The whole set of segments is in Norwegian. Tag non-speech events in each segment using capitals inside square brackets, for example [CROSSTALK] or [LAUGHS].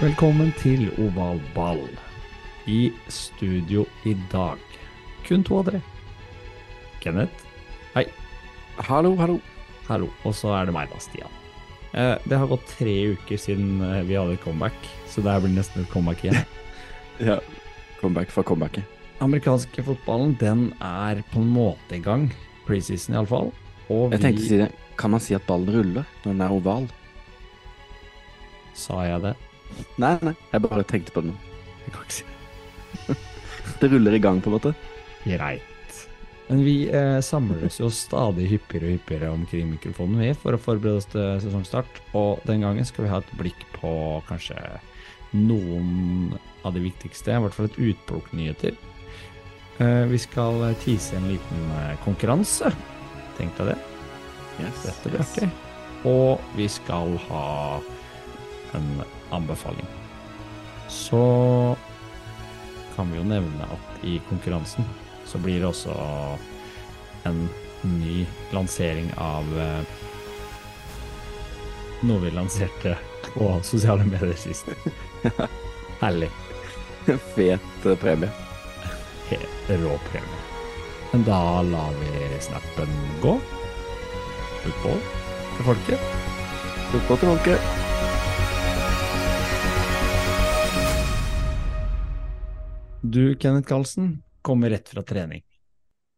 Velkommen til Oval ball. I studio i dag. Kun to av dere. Kenneth. Hei. Hallo, hallo. Hallo. Og så er det meg, da, Stian. Eh, det har gått tre uker siden eh, vi hadde comeback, så det her blir nesten et comeback igjen. [LAUGHS] Ja, comeback for comebacket. Amerikanske fotballen, den er på en måte i gang. Preseason, iallfall. Og Jeg tenkte å si det. Kan man si at ballen ruller når den er oval? Sa jeg det? Nei, nei, jeg bare tenkte på det nå. Jeg kan ikke si [LAUGHS] det. Ruller i gang, på en måte. Greit. Men vi eh, samler oss jo stadig hyppigere og hyppigere omkring mikrofonen vi for å forberede oss til sesongstart. Og den gangen skal vi ha et blikk på kanskje noen av de viktigste, i hvert fall et utplukk nyheter. Eh, vi skal tease en liten eh, konkurranse. Tenk deg det. Yes, Dette blir artig. Og vi skal ha en anbefaling. Så kan vi jo nevne at i konkurransen så blir det også en ny lansering av eh, noe vi lanserte på sosiale medier sist. [LAUGHS] Herlig. Fet eh, premie. Helt rå premie. Men da lar vi snappen gå. Football til folket. Football til folket. Du, Kenneth Karlsen, kommer rett fra trening.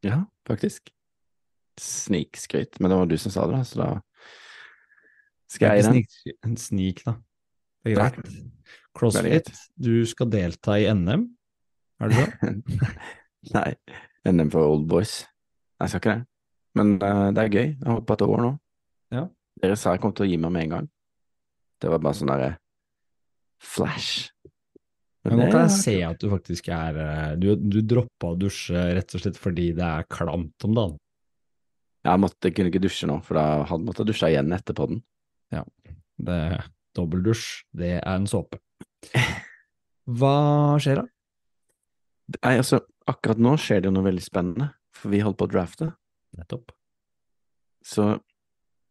Ja, faktisk. Snikskryt. Men det var du som sa det, da, så da skal jeg i den. En snik, da. Det er greit. CrossFit, du skal delta i NM, er det det? [LAUGHS] Nei, NM for old boys. Jeg skal ikke det. Men uh, det er gøy. Jeg har at på et år nå. Ja. Dere sa jeg kom til å gi meg med en gang. Det var bare sånn derre flash. Men nå kan jeg se at du faktisk er eh, Du, du droppa å dusje rett og slett fordi det er klamt om dagen. Jeg måtte, kunne ikke dusje nå, for da hadde måttet dusje igjen etterpå den. Ja, Det Dobbeldusj, det er en såpe. [LAUGHS] Hva skjer da? Nei, altså, akkurat nå skjer det jo noe veldig spennende, for vi holder på å drafte. Nettopp. Så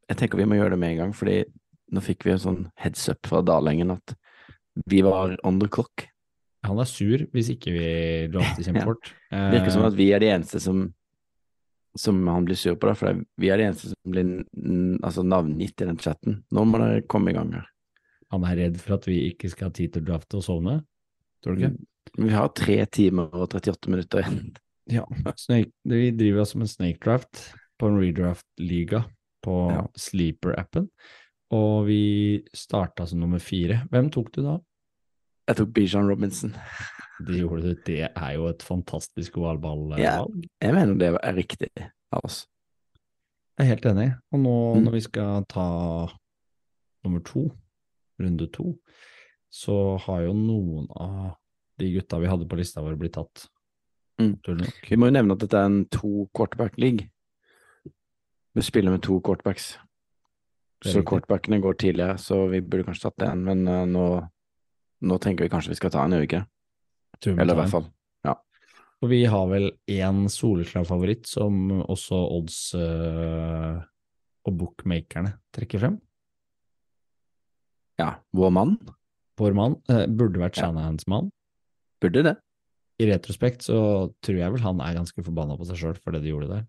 jeg tenker vi må gjøre det med en gang, fordi nå fikk vi en sånn heads up fra Dalengen at vi var on the clock. Han er sur hvis ikke vi drafter kjempefort. [LAUGHS] Det virker som at vi er de eneste som som han blir sur på, da, for vi er de eneste som blir mm, altså, navngitt i den chatten. Nå må dere komme i gang her. Han er redd for at vi ikke skal ha tid til å drafte og sovne. Tror du ikke? Vi har tre timer og 38 minutter igjen. [LAUGHS] Ja. Snake, vi driver oss med snake draft på en redraft-liga på Ja. Sleeper-appen. Og vi starta som nummer fire. Hvem tok du da? Jeg tok Bijan Robinson. Det gjorde du. Det er jo et fantastisk ovalballvalg. Ja. Jeg mener det er riktig av oss. Jeg er helt enig. Og nå Mm. når vi skal ta nummer to, runde to, så har jo noen av de gutta vi hadde på lista vår, blitt tatt. Mm. Vi må jo nevne at dette er en to quarterback-league. Vi spiller med to quarterbacks. Er Så quarterbackene går tidligere, så vi burde kanskje tatt en, men uh, nå, nå tenker vi kanskje vi skal ta en, i vi Eller i hvert fall. fall. Og vi har vel én soleklar favoritt som også odds øh, og bookmakerne trekker frem. Ja, vår mann Vår mann øh, burde vært Ja. Shanahans mann. burde det. I retrospekt så tror jeg vel han er ganske forbanna på seg sjøl for det de gjorde der.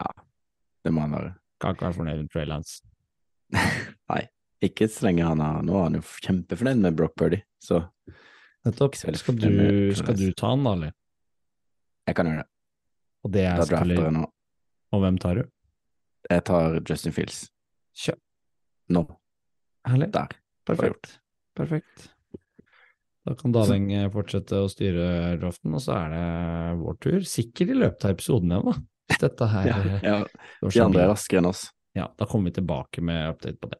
Ja, Det må han være. Kan ikke være fornøyd med Trey Lance. [LAUGHS] Nei, ikke så lenge han har Nå er han jo kjempefornøyd med Brock Purdy, så Nettopp. Skal du, skal du ta han, da, eller? jeg kan gjøre det. Og det er selvfølgelig nå. Og hvem tar du? Jeg tar Justin Fields. Kjør. Nå. Herlig. Der. Perfekt. Perfekt. Da kan Daleng eh, fortsette å styre draften, og så er det vår tur. Sikkert i løpet av episoden igjen, da. Dette her [LAUGHS] Ja, ja. De andre er raskere enn oss. Ja, da kommer vi tilbake med update på det.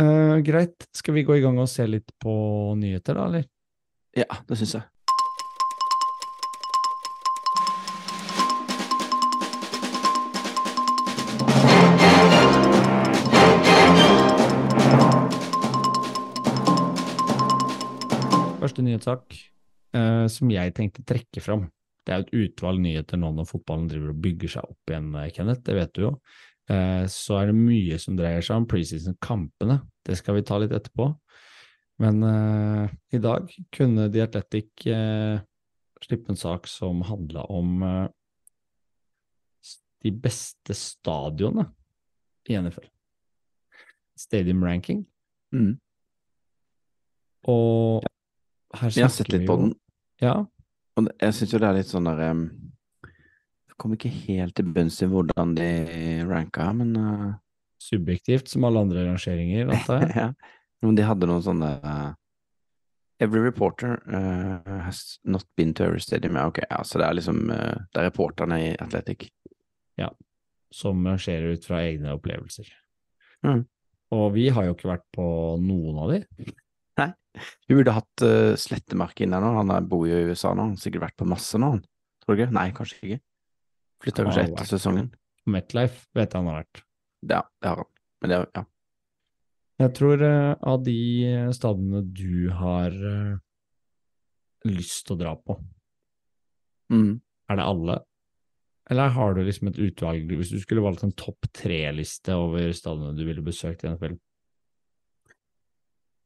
Eh, greit, skal vi gå i gang og se litt på nyheter, da, eller? Ja, det syns jeg. Første nyhetssak uh, som jeg tenkte trekke fram. Det er jo et utvalg nyheter nå når fotballen driver og bygger seg opp igjen, eh, Kenneth, det vet du jo. Uh, så er det mye som dreier seg om preseason-kampene. Det skal vi ta litt etterpå. Men eh, i dag kunne The Athletic eh, slippe en sak som handla om eh, de beste stadionene i NFL. Stadium ranking. Mm. Og her snakker vi jo Jeg har sett litt på den, Ja, og jeg syns jo det er litt sånn der um, Jeg kom ikke helt til bunns i hvordan de ranka, men uh, subjektivt som alle andre rangeringer, antar jeg. [LAUGHS] ja. Men de hadde noen sånne uh, Every reporter uh, has not been to every stadium. Ja, ok, ja, så det er liksom uh, Det er reporterne i Athletic. som rangerer ut fra egne opplevelser. Mm. Og vi har jo ikke vært på noen av de. Vi burde hatt uh, Slettemark inn der nå. Han bor jo i USA nå. Han har sikkert vært på masse nå. Tror du ikke? Nei, kanskje ikke. Flytta kanskje etter sesongen. Metlife vet jeg han har vært. Ja, det har han. Men det, ja. Jeg tror uh, av de stadene du har uh, lyst til å dra på, Mm. er det alle? Eller har du liksom et utvalg, hvis du skulle valgt en topp tre-liste over stadene du ville besøkt i NFL?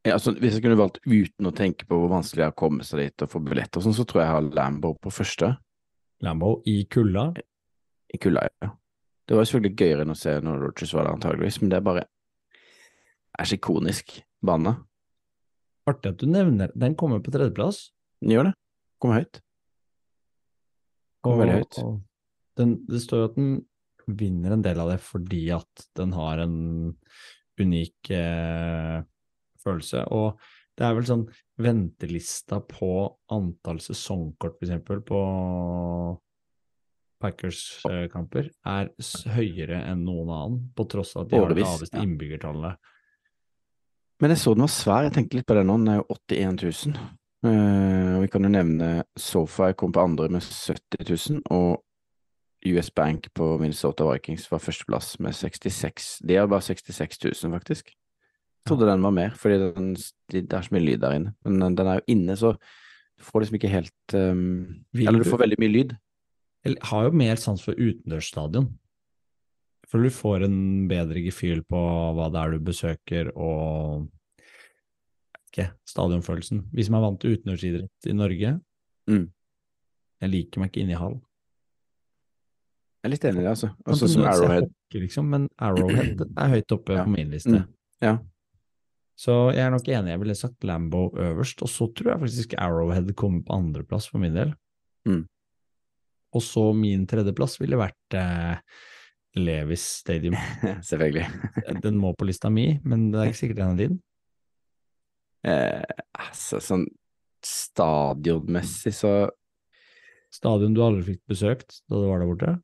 Ja, altså, hvis jeg kunne valgt uten å tenke på hvor vanskelig det er å komme seg dit og få billetter og sånn, så tror jeg jeg har Lambo på første. Lambo i kulda? I kulda, ja. Det var selvfølgelig gøyere enn å se når Rogers var der, antageligvis, men det er bare er så ikonisk bane. Artig at du nevner Den kommer på tredjeplass. Den gjør det. Kommer høyt. Kommer veldig høyt. den, det står jo at den vinner en del av det fordi at den har en unik eh, følelse. Og det er vel sånn ventelista på antall sesongkort, for eksempel, på Packers-kamper, er høyere enn noen annen, på tross av at de har det laveste ja. innbyggertallet. Men jeg så den var svær, jeg tenkte litt på det nå, den er jo 81 000. Uh, vi kan jo nevne Sofa kom på andre med 70 000, og US Bank på Minnesota Vikings var førsteplass med 66 De har bare 66 000, faktisk. Jeg trodde den var mer, fordi den, det er så mye lyd der inne. Men den- den er jo inne, så du får liksom ikke helt um, Eller du du- får veldig mye lyd. Jeg har jo mer sans for utendørsstadion. For du får en bedre gefühl på hva det er du besøker, og ikke, stadionfølelsen. Vi som er vant til utendørsidrett i Norge, Mm. jeg liker meg ikke inne i hall. Jeg er litt enig i det, altså. Også som tendens til Arrowhead. hockey, liksom, men Arrowhead [CLEARS THROAT] er høyt oppe Ja. på min liste. Mm. Ja. Så jeg er nok enig, jeg ville sagt Lambo øverst, og så tror jeg faktisk Arrowhead kommer på andreplass for min del. Mm. Og så min tredjeplass ville vært eh, Levis Stadium. [LAUGHS] Selvfølgelig. [LAUGHS] Den må på lista mi, men det er ikke sikkert den er din. Eh, altså, sånn stadionmessig så Stadion du aldri fikk besøkt da du var der borte?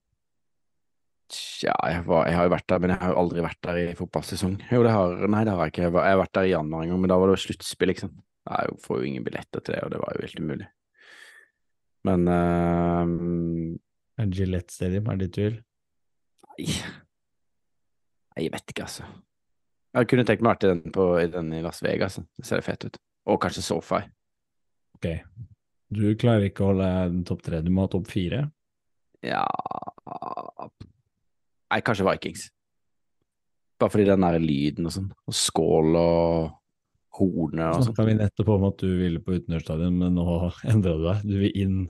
Tja, jeg, var, jeg har jo vært der, men jeg har jo aldri vært der i fotballsesong. Jo, det har Nei, det har jeg ikke. Jeg, var, jeg har vært der i januar en gang, men da var det jo sluttspill, liksom. Jeg får jo ingen billetter til det, og det var jo helt umulig. Men uh, Gillette Stadium, er det ditt tvil? nei. Nei, Jeg vet ikke, altså. Jeg kunne tenkt meg å være i den, på, i den i Las Vegas. altså. Det ser fett ut. Og kanskje SoFi. Ok. Du klarer ikke å holde den topp tre, du må ha topp fire. Ja Nei, kanskje Vikings. Bare fordi den der lyden og sånn, og skål og hornet og sånn. Snakka vi nettopp om at du ville på utendørsstadion, men nå [LAUGHS] endra du deg. Du vil inn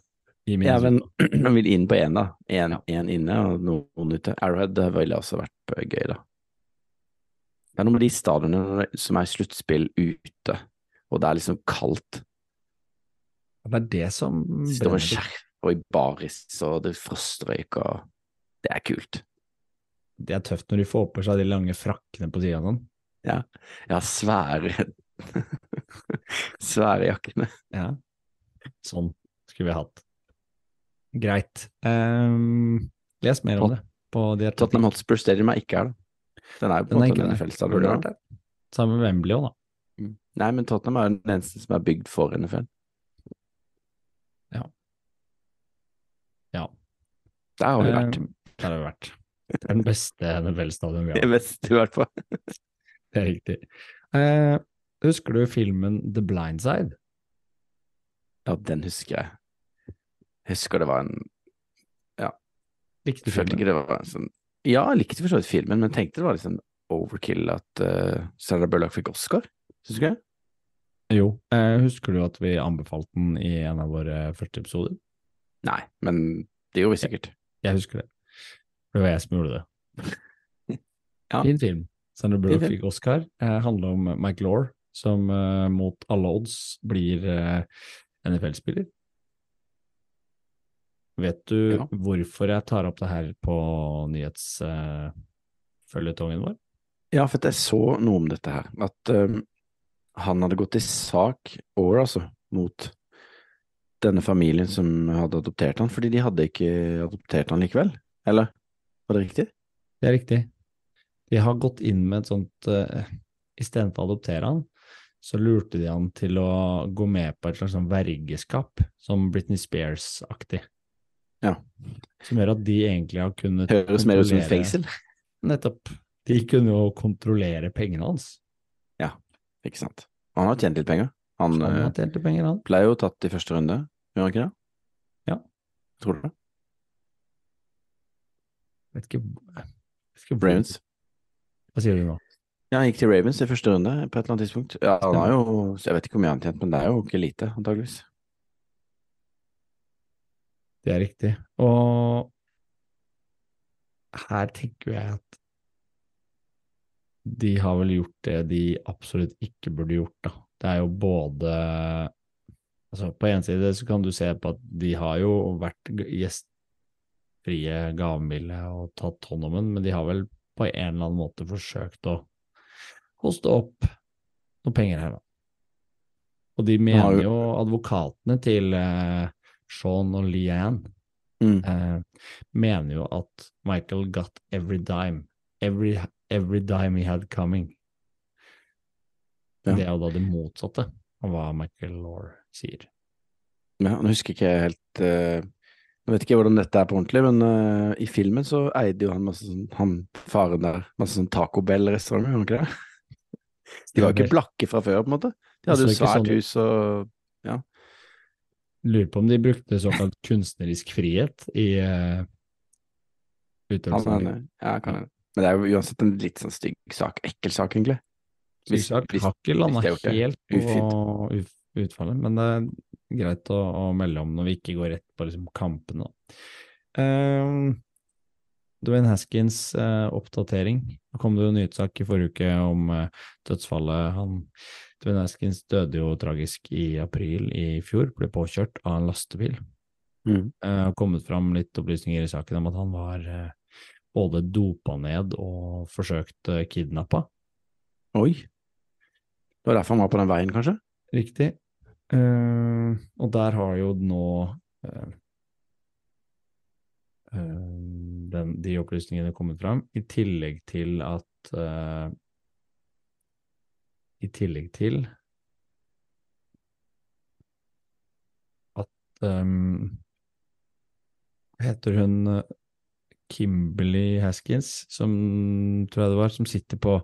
i min Ja, men [CLEARS THROAT] jeg man vil inn på én, da. Én Ja. inne og noen ute. Arrowhead det ville også vært eh, gøy, da. Det er noe med de stadionene som er sluttspill ute, og det er liksom kaldt. Det er det som Står med skjerf og i baris, og det frostrøyk og Det er kult. Det er tøft når de får på seg de lange frakkene på sida sånn. Ja. Jeg har svære [LAUGHS] Svære jakkene. Ja. Sånn skulle vi hatt. Greit. Um, les mer om det på de Tottenham Hotspur Stadium er ikke her, da. Den er jo på en måte det. NFL-stadion. Burde vært der. Sammen med Wembley òg, da. Mm. Nei, men Tottenham er jo den eneste som er bygd for NFL. Ja. Ja. Der har vi vært. Eh, Der har vi vært. Det er den beste NFL-stadion vi Det har. beste, i hvert fall. Det er riktig. Eh, husker du filmen The Blind Side? Ja, den husker jeg. Jeg husker det var en Ja. Likte Jeg følte filmen? ikke det var en sånn Ja, jeg likte for så vidt filmen, men tenkte det var litt sånn overkill at uh, Sandra Bullock fikk Oscar. Syns du ikke? Jo. Eh, husker du at vi anbefalte den i en av våre første episoder? Nei, men det gjorde vi sikkert. Jeg husker det. Det var jeg som gjorde det. [LAUGHS] Ja. Fin film. Sandra Bullock fikk Oscar. Eh, handler om Mike Law, som eh, mot alle odds blir eh, NFL-spiller. Vet du Ja. hvorfor jeg tar opp det her på nyhetsføljetongen vår? Ja, for jeg så noe om dette her. At um, han hadde gått i sak over, altså, mot denne familien som hadde adoptert han, fordi de hadde ikke adoptert han likevel. Eller? Var det riktig? Det er riktig. De har gått inn med et sånt uh, Istedenfor å adoptere han, så lurte de han til å gå med på et slags sånn vergeskap, som Britney Spears-aktig. Ja. Som gjør at de egentlig har kunnet Høres mer ut som et fengsel. [LAUGHS] Nettopp. De kunne jo kontrollere pengene hans. Ja, Ikke sant. Han har tjent litt penger. Han han eh, har tjent litt penger, han. ble jo tatt i første runde, gjør han ikke det? Ja. Tror du det? Vet ikke, vet ikke Ravens. Hva sier du nå? Ja, han gikk til Ravens i første runde på et eller annet tidspunkt. Ja, han har jo, jeg vet ikke hvor mye han har tjent, men det er jo ikke lite, antageligvis. Det er riktig. Og her tenker jeg at de har vel gjort det de absolutt ikke burde gjort, da. Det er jo både Altså, på en side så kan du se på at de har jo vært gjestfrie, gavmilde og tatt hånd om den, men de har vel på en eller annen måte forsøkt å hoste opp noen penger her, da. Og de mener jo- advokatene til eh, Sean og Leanne Mm. eh, mener jo at Michael got every dime. Every, every dime he had coming. Ja. Det er jo da det motsatte av hva Michael Law sier. Ja, nå husker ikke jeg helt eh, Jeg vet ikke hvordan dette er på ordentlig, men eh, i filmen så eide jo han masse sånn Han faren der, masse sånn Taco Bell-restauranter, gjorde han ikke det? De var ikke blakke fra før, på en måte. De hadde jo svært sånn hus og Lurer på om de brukte såkalt kunstnerisk frihet i uh, utøvelsen. Ja, kan hende. Men det er jo uansett en litt sånn stygg sak. Ekkel sak, egentlig. Stygg sak. Har ikke landa helt på utfallet, men det er greit å, å melde om når vi ikke går rett på liksom, kampene. da. Dwayne Haskins eh, oppdatering. Det kom det jo nyhetssak i forrige uke om eh, dødsfallet. Han, Dwayne Haskins døde jo tragisk i april i fjor, ble påkjørt av en lastebil. Mm. Har kommet fram litt opplysninger i saken om at han var eh, både dopa ned og forsøkt eh, kidnappa. Oi. Det var derfor han var på den veien, kanskje? Riktig. Eh, og der har jo nå eh, eh, den, de opplysningene kommet fram, i tillegg til at uh, I tillegg til at um, Heter hun Kimberley Haskins, som tror jeg det var, som sitter på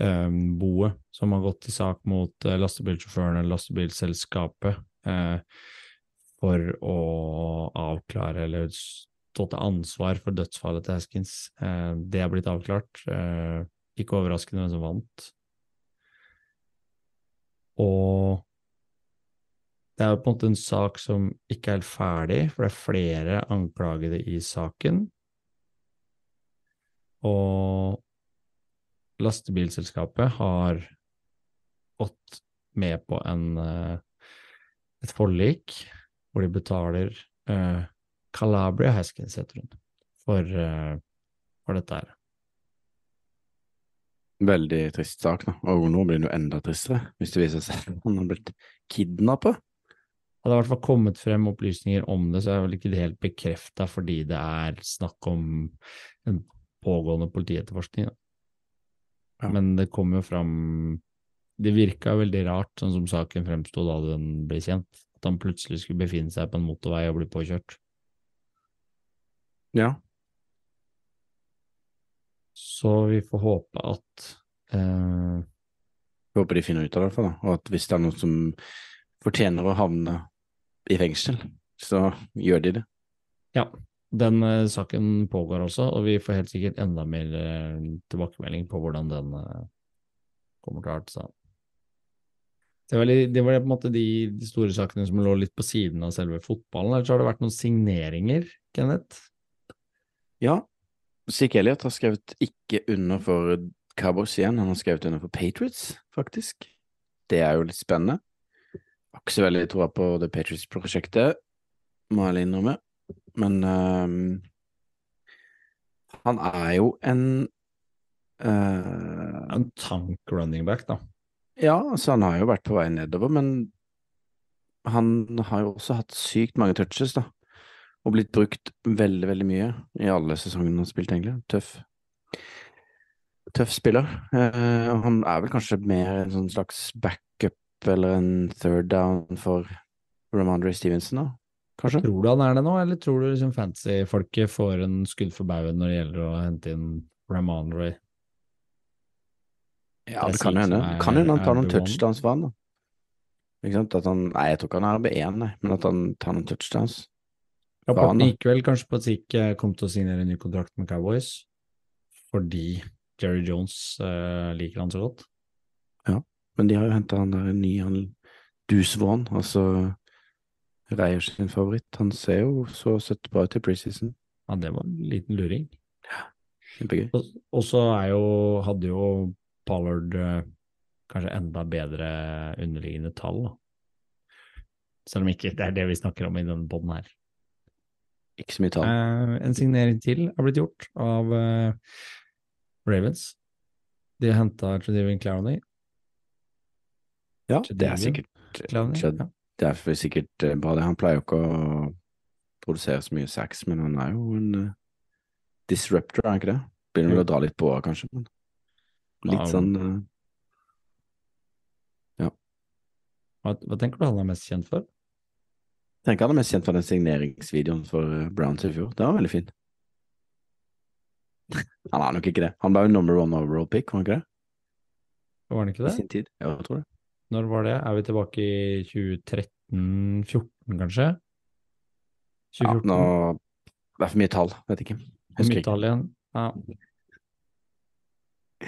um, boet, som har gått til sak mot uh, lastebilsjåføren eller lastebilselskapet Uh, for å avklare eller stå til ansvar for dødsfallet til Haskins. Eh, det er blitt avklart. Eh, ikke overraskende hvem som vant. Og det er jo på en måte en sak som ikke er helt ferdig, for det er flere anklagede i saken. Og lastebilselskapet har gått med på en, eh, et forlik hvor de betaler eh, Calabria Haskins, heter hun, for, eh, for dette her. Veldig trist sak, da. Og nå blir det jo enda tristere, hvis det viser seg [LAUGHS] at han har blitt kidnappa. Hadde i hvert fall kommet frem opplysninger om det, så er vel ikke det helt bekrefta fordi det er snakk om en pågående politietterforskning. da. Ja. Men det kom jo fram Det virka veldig rart, sånn som saken fremsto da den ble kjent. At han plutselig skulle befinne seg på en motorvei og bli påkjørt. Ja. Så vi får håpe at eh, Jeg håper de finner ut av det, i da. Og at hvis det er noen som fortjener å havne i fengsel, så gjør de det. Ja, den eh, saken pågår også, og vi får helt sikkert enda mer eh, tilbakemelding på hvordan den eh, kommer til å arte seg. Det var, litt, det var på en måte de, de store sakene som lå litt på siden av selve fotballen. Eller så har det vært noen signeringer, Kenneth? Ja, Sick Elliot har skrevet ikke under for Cowboys igjen, han har skrevet under for Patriots, faktisk. Det er jo litt spennende. Har ikke så veldig troa på The Patriots-prosjektet, må jeg innrømme. Men um, han er jo en uh, En tank running back, da. Ja, altså han har jo vært på vei nedover, men han har jo også hatt sykt mange touches, da. Og blitt brukt veldig, veldig mye i alle sesongene han har spilt, egentlig. Tøff. Tøff spiller. Uh, han er vel kanskje mer en sånn slags backup eller en third down for Ramondre Stevenson, da? Kanskje? Tror du han er det nå, eller tror du liksom fantasy-folket får en skudd for baugen når det gjelder å hente inn Ramondre? Ja, Det det kan jo hende. Kan hende han tar noen touchdowns for han, da. Ikke sant? At han Nei, jeg tror ikke han er RB1, nei, men at han tar noen touchdowns. Rapporten gikk vel kanskje på at Zeke kom til å signere en ny kontrakt med Cowboys, fordi Jerry Jones eh, liker han så godt. Ja, Men de har jo henta han der en ny, han Vaughn, altså Reier sin favoritt. Han ser jo så søtt bra ut i preseason. Ja, det var en liten luring. Kjempegøy. Og, så hadde jo Pollard eh, kanskje enda bedre underliggende tall, da. Selv om ikke det er det vi snakker om i denne poden her. Ikke så mye tall. Eh, en signering til er blitt gjort av eh, Ravens. De har henta Tredevian Clowney. ja, det er sikkert Clowney ja. Det er sikkert eh, bra, det. Han pleier jo ikke å produsere så mye sex, men han er jo en uh, disruptor, er han ikke det? Begynner vel å dra litt på kanskje, men litt Ja, sånn ja Hva, hva tenker du han er mest kjent for? Tenker han er mest kjent for den signeringsvideoen for eh, Browns i fjor. Det var veldig fin. [LAUGHS] Han er nok ikke det. Han var jo number one overall pick, var han ikke det? Var han ikke det? I sin tid. Ja, jeg tror det. Når var det? Er vi tilbake i 2013-14, kanskje? Ja, nå Det er for mye tall, vet ikke. Husker ikke. igjen. Ja.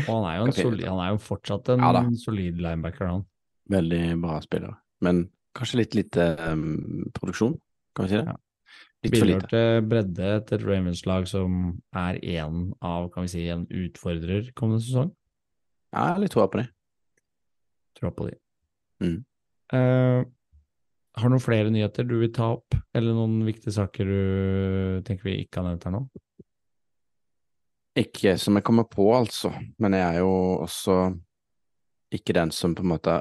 Og han er jo, en solid, han er jo fortsatt en Ja solid linebacker, han. Veldig bra spiller. Men kanskje litt lite um, produksjon, kan vi si det? Ja. Litt for Bidrar lite. til bredde til et Ravens-lag som er en av, kan vi si, en utfordrer kommende sesong. Ja, jeg har litt troa på det. Troa på de. Mm. Uh, har du noen flere nyheter du vil ta opp, eller noen viktige saker du tenker vi ikke har nevnt her nå? Ikke som jeg kommer på, altså. Men jeg er jo også ikke den som på en måte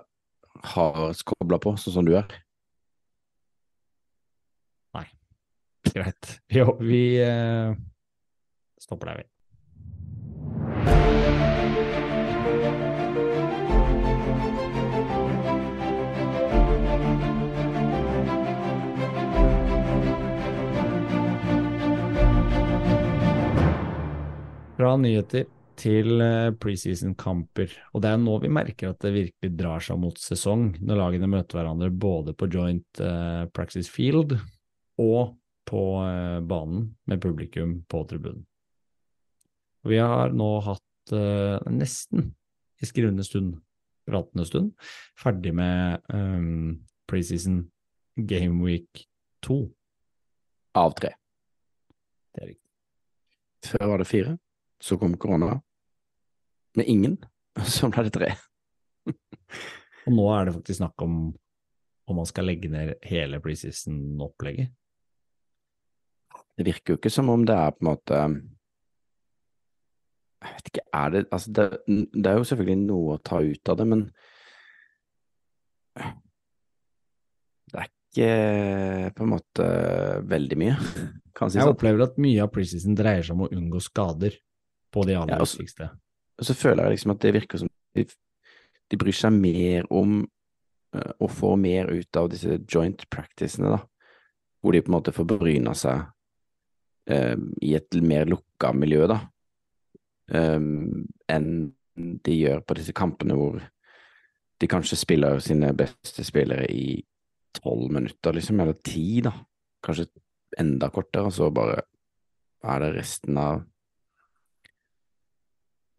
har kobla på, sånn som du er. Nei. Greit. [LAUGHS] Jo, vi eh, stopper der, vi. Fra nyheter til eh, preseason-kamper. Og det er nå vi merker at det virkelig drar seg mot sesong, når lagene møter hverandre både på joint uh, practice field og på uh, banen med publikum på tribunen. Vi har nå hatt uh, nesten i skrivende stund, pratende stund, ferdig med um, preseason game week 2. Av tre. Det er riktig. Før var det fire, så kom korona. Med ingen, [LAUGHS] så ble det tre. Og nå er det faktisk snakk om om man skal legge ned hele preseason-opplegget. Det virker jo ikke som om det er på en måte Jeg vet ikke, er det Altså, det, det er jo selvfølgelig noe å ta ut av det, men Det er ikke på en måte veldig mye, kan si Jeg sånn. opplever at mye av preseason dreier seg om å unngå skader på de aller Ja, altså- viktigste. så føler jeg liksom at det virker som de, de bryr seg mer om uh, å få mer ut av disse joint practicene, da. Hvor de på en måte får bryna seg uh, i et mer lukka miljø, da. Um, enn de gjør på disse kampene hvor de kanskje spiller sine beste spillere i tolv minutter, liksom, eller ti, da. Kanskje enda kortere, og så bare er det resten av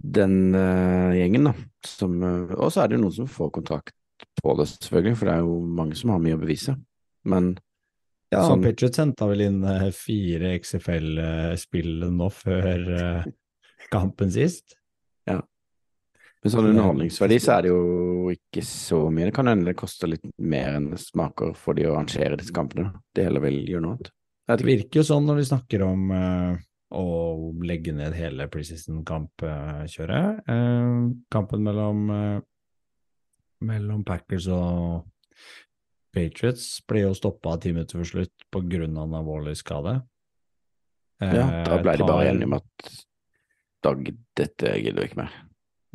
den uh, gjengen, da. Som, uh, og så er det jo noen som får kontrakt på det, selvfølgelig, for det er jo mange som har mye å bevise. Men Ja, Sånn- Patriots henta vel inn uh, fire XFL-spill nå før kampen sist. Ja. med sånn underholdningsverdi så er det jo ikke så mye. Det kan hende det koster litt mer enn det smaker for de å arrangere disse kampene. Det hele heller vil gjøre noe annet. Det virker jo sånn når de snakker om eh, å legge ned hele preseason-kampkjøret. Eh, kampen mellom, eh, mellom Packers og Patriots ble jo stoppa ti minutter før slutt av en alvorlig skade. Ja, da Eh, ble de bare enige om at Dag, dette gidder vi ikke mer.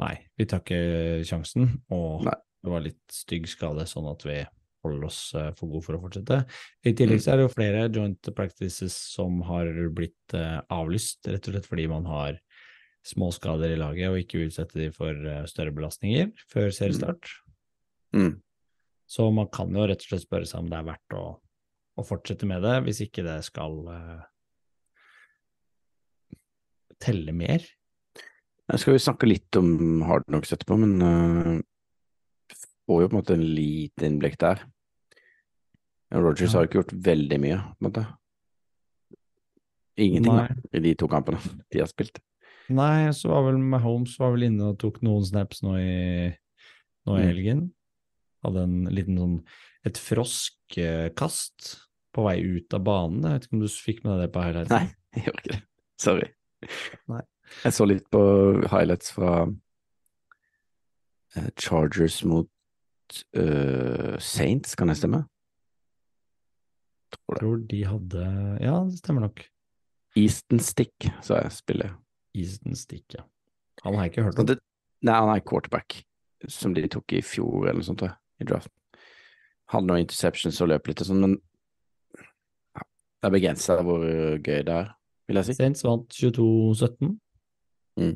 Nei, vi tar ikke sjansen, og Nei. det var litt stygg skade, sånn at vi holder oss eh, for gode for å fortsette. I tillegg så er det jo flere joint practices som har blitt eh, avlyst, rett og slett fordi man har små skader i laget og ikke utsette de for eh, større belastninger før seriestart. Mm. Så man kan jo rett og slett spørre seg om det er verdt å, å fortsette med det, hvis ikke det skal uh, telle mer. Jeg skal jo snakke litt om Hard Knocks etterpå, men uh, får jo på en måte en lite innblikk der. Rogers har jo ikke gjort veldig mye, på en måte. Ingenting da, i de to kampene [LAUGHS] de har spilt. Nei, så var vel Mahomes var vel inne og tok noen snaps nå i, nå i Mm. helgen. Hadde en liten sånn et froskkast på vei ut av banen. Jeg vet ikke om du fikk med deg det på highlights? Nei, jeg gjorde ikke det. Sorry. Nei. Jeg så litt på highlights fra eh, Chargers mot uh, Saints, kan jeg stemme? Tror tror de hadde Ja, det stemmer nok. Easton Stick, sa jeg spiller. Easton Stick, ja. Han har jeg ikke hørt om. det, nei, han er quarterback, som de tok i fjor eller noe sånt, i draft. Hadde noen interceptions og løp litt og sånn, men ja, det er begrensa hvor gøy det er, vil jeg si. Saints vant 22-17. Mm.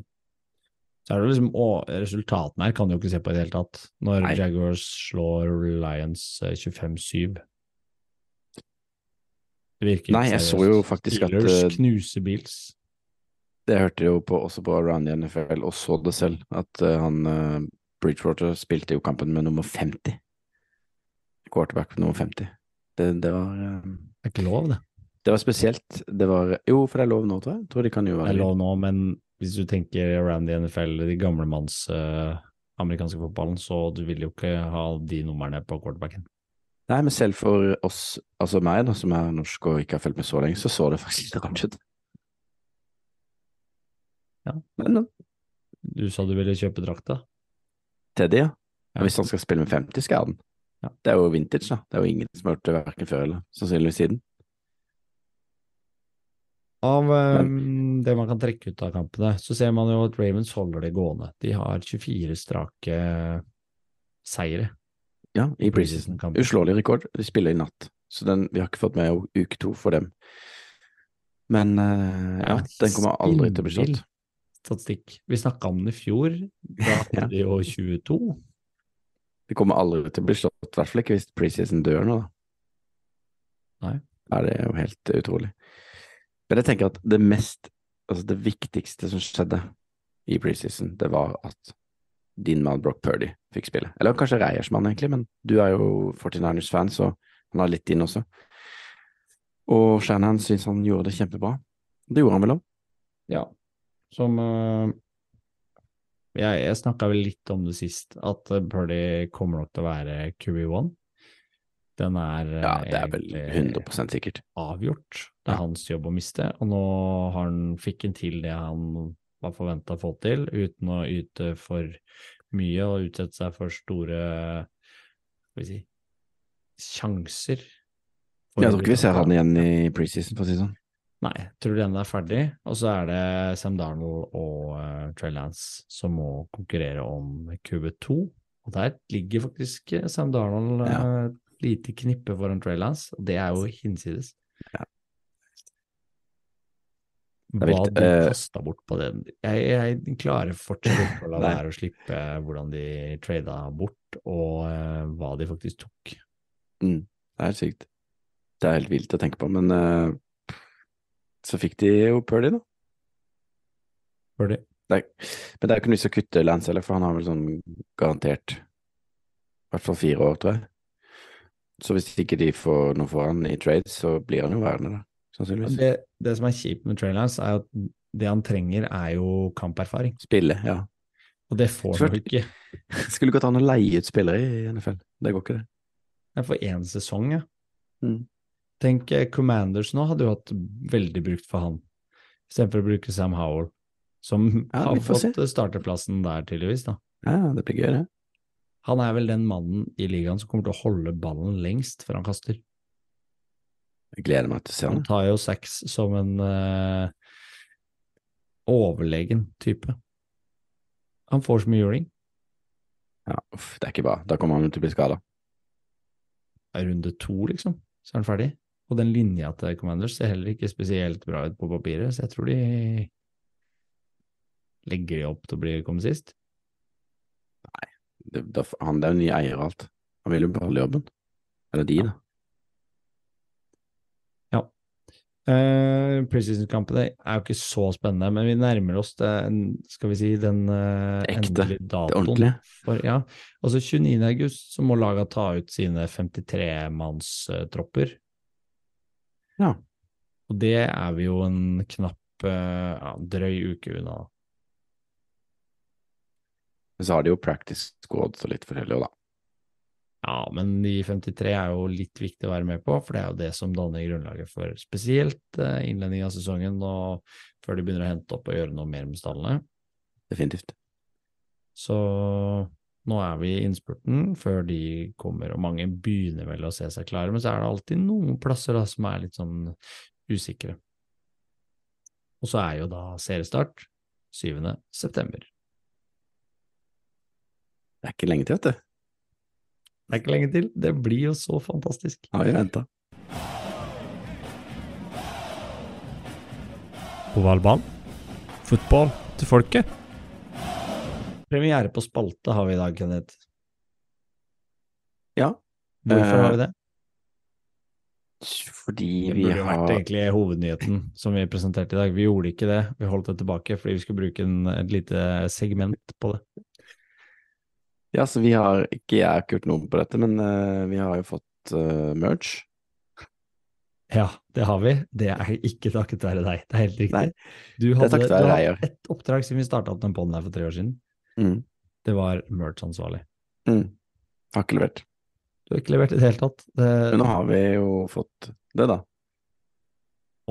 Så er det liksom Å, resultatene her kan du jo ikke se på i det hele tatt. Når Nei. Jaguars slår Lions eh, 25-7. Nei, jeg så jo faktisk at, Steelers eh, knuser Bills. Det hørte jeg jo på, også på Around the NFL, og så det selv, at uh, han uh, Bridgewater spilte jo kampen med nummer 50. Quarterback nummer 50. Det, det var uh, Det er ikke lov, det. Det var spesielt. Det var Jo, for det er lov nå, tror jeg. Tror de kan jo Det er lov nå, men hvis du tenker around the NFL, de gamlemanns uh, amerikanske fotballen, så du vil jo ikke ha de numrene på quarterbacken. Nei, men selv for oss, altså meg da, som er norsk og ikke har fulgt med så lenge, så så det faktisk litt rart ut. Ja. Men da. Du sa du ville kjøpe drakta? Teddy, ja. Ja. Hvis han skal spille med 50, skal jeg ha den. Ja. Det er jo vintage, da. Det er jo ingen som har gjort det verken før eller sannsynligvis siden. Av um, det man kan trekke ut av kampene, så ser man jo at Ravens holder det gående. De har 24 strake seire. Ja, i preseason. Uslåelig rekord. De spiller i natt, så den, vi har ikke fått med uke to for dem. Men uh, ja, den kommer aldri til å bli slått. Statistikk. Vi snakka om den i fjor. Da [LAUGHS] hadde de jo 22. Det kommer aldri til å bli slått, i hvert fall ikke hvis preseason dør nå, da. Nei. Da er det jo helt utrolig. Men jeg tenker at det mest, altså det viktigste som skjedde i preseason, det var at din mann Brock Purdy fikk spille. Eller kanskje Reiers mann, egentlig, men du er jo 49ers-fan, så han har litt din også. Og Shanahan syns han gjorde det kjempebra. Det gjorde han vel òg? Ja, som uh, Jeg, jeg snakka vel litt om det sist, at eh, Purdy kommer nok til å være QB1. Den er eh, Ja, det er vel 100 sikkert. avgjort. Det er Ja. hans jobb å miste, og nå har han, fikk han til det han var forventa å få til, uten å yte for mye og utsette seg for store skal vi si, sjanser. Jeg tror ikke vi ser han igjen i preseason, for å si det sånn. Nei, jeg tror den er ferdig. Og så er det Sam Darnold og uh, Trey Lance som må konkurrere om QB2. Og der ligger faktisk eh, Sam Darnold Ja. uh, lite knippe foran Trey Lance, og det er jo hinsides. Ja. Hva de Eh, kasta bort på det Jeg, jeg klarer fortsatt ikke å la [LAUGHS] være å slippe hvordan de trada bort, og uh, hva de faktisk tok. Mm, det er sykt. Det er helt vilt å tenke på, men uh, så fikk de jo Purdy, da. Purdy. men det er jo ikke noe vits å kutte Lance heller, for han har vel sånn garantert i hvert fall fire år, tror jeg. Så hvis ikke de får noe for han i trade, så blir han jo værende der, sannsynligvis. det, det som er kjipt med Trey Lance, er at det han trenger, er jo kamperfaring. Spille, ja. Og det får han jo ikke. [LAUGHS] Skulle gått an å leie ut spillere i NFL. Det går ikke, det. Det er for én sesong, ja. Mm. Tenk eh, Commanders nå hadde jo hatt veldig brukt for han, istedenfor å bruke Sam Howell, som Ja, har fått se. starterplassen der, tydeligvis. da. Ja, det blir gøy, det. Han er vel den mannen i ligaen som kommer til å holde ballen lengst før han kaster. Jeg gleder meg til å se Han han. tar jo seks som en uh, overlegen type. Han får så mye juling. Ja, uff, det er ikke bra. Da kommer han til å bli skada. Runde to, liksom, så er han ferdig. Og den linja til Commanders ser heller ikke spesielt bra ut på papiret, så jeg tror de legger de opp til å bli komme sist. Det, det, han det er jo ny eier og alt. Han vil jo beholde jobben. Eller de, da. Uh, Preseason-kampene er jo ikke så spennende, men vi nærmer oss det, skal vi si, den uh, ekte, endelige datoen. For, ja, altså 29. august så må laga ta ut sine 53-mannstropper. Ja. Og det er vi jo en knapp uh, ja, drøy uke unna. Men så har de jo practice squad og litt forskjellig òg, da. Ja, men de 53 er jo litt viktig å være med på, for det er jo det som danner grunnlaget for spesielt innledningen av sesongen og før de begynner å hente opp og gjøre noe mer med stallene. Definitivt. Så nå er vi i innspurten før de kommer, og mange begynner vel å se seg klare, men så er det alltid noen plasser da som er litt sånn usikre. Og så er jo da seriestart 7. september. Det er ikke lenge til, vet du. Det er ikke lenge til. Det blir jo så fantastisk. Har vi venta. Ovalball. Fotball til folket. Premiere på spalte har vi i dag, Kenneth. Ja, Hvorfor Eh, har vi det? fordi vi har Det burde jo vært egentlig hovednyheten som vi presenterte i dag. Vi gjorde ikke det, vi holdt det tilbake fordi vi skulle bruke en, et lite segment på det. Ja, så vi har ikke Jeg har ikke gjort noe på dette, men uh, vi har jo fått uh, merch. Ja, det har vi. Det er ikke takket være deg, det er helt riktig. Nei, du hadde, Reier. ett oppdrag siden vi starta opp den poden her for tre år siden. Mm. Det var merch-ansvarlig. Mm. Har ikke levert. Du har ikke levert i det hele tatt. Det, Men nå har vi jo fått det, da.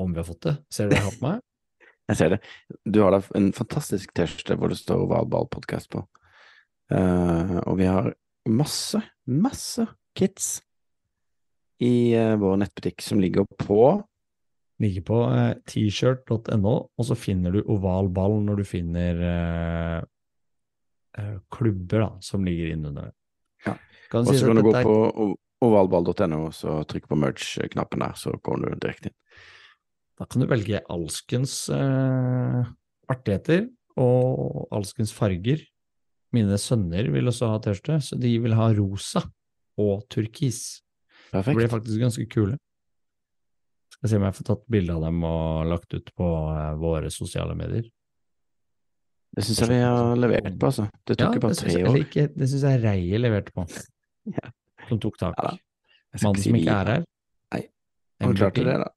om vi har fått det. Ser du hva jeg har på meg? [LAUGHS] Jeg ser det. Du har da en fantastisk T-skjorte hvor det står Ovalball podcast på. Eh, og vi har masse, masse kits i eh, vår nettbutikk som ligger på Ligger på eh, t-shirt.no, og så finner du oval ball når du finner klubber da, som ligger innunder det. Ja. Kan Og si så kan du gå på ovalball.no og så trykke på merge-knappen der, så kommer du direkte inn. Da kan du velge alskens eh, artigheter og alskens farger. Mine sønner vil også ha T-skjorte, så de vil ha rosa og turkis. De blir Perfekt. faktisk ganske kule. Skal se om jeg får tatt bilde av dem og lagt ut på eh, våre sosiale medier. Det syns jeg vi har levert på, altså. Det tok jo bare tre år. ikke, det syns jeg Reie leverte på, [LAUGHS] Ja. som tok tak. Ja Mannen som ikke er her. Nei, Han klarte det, da.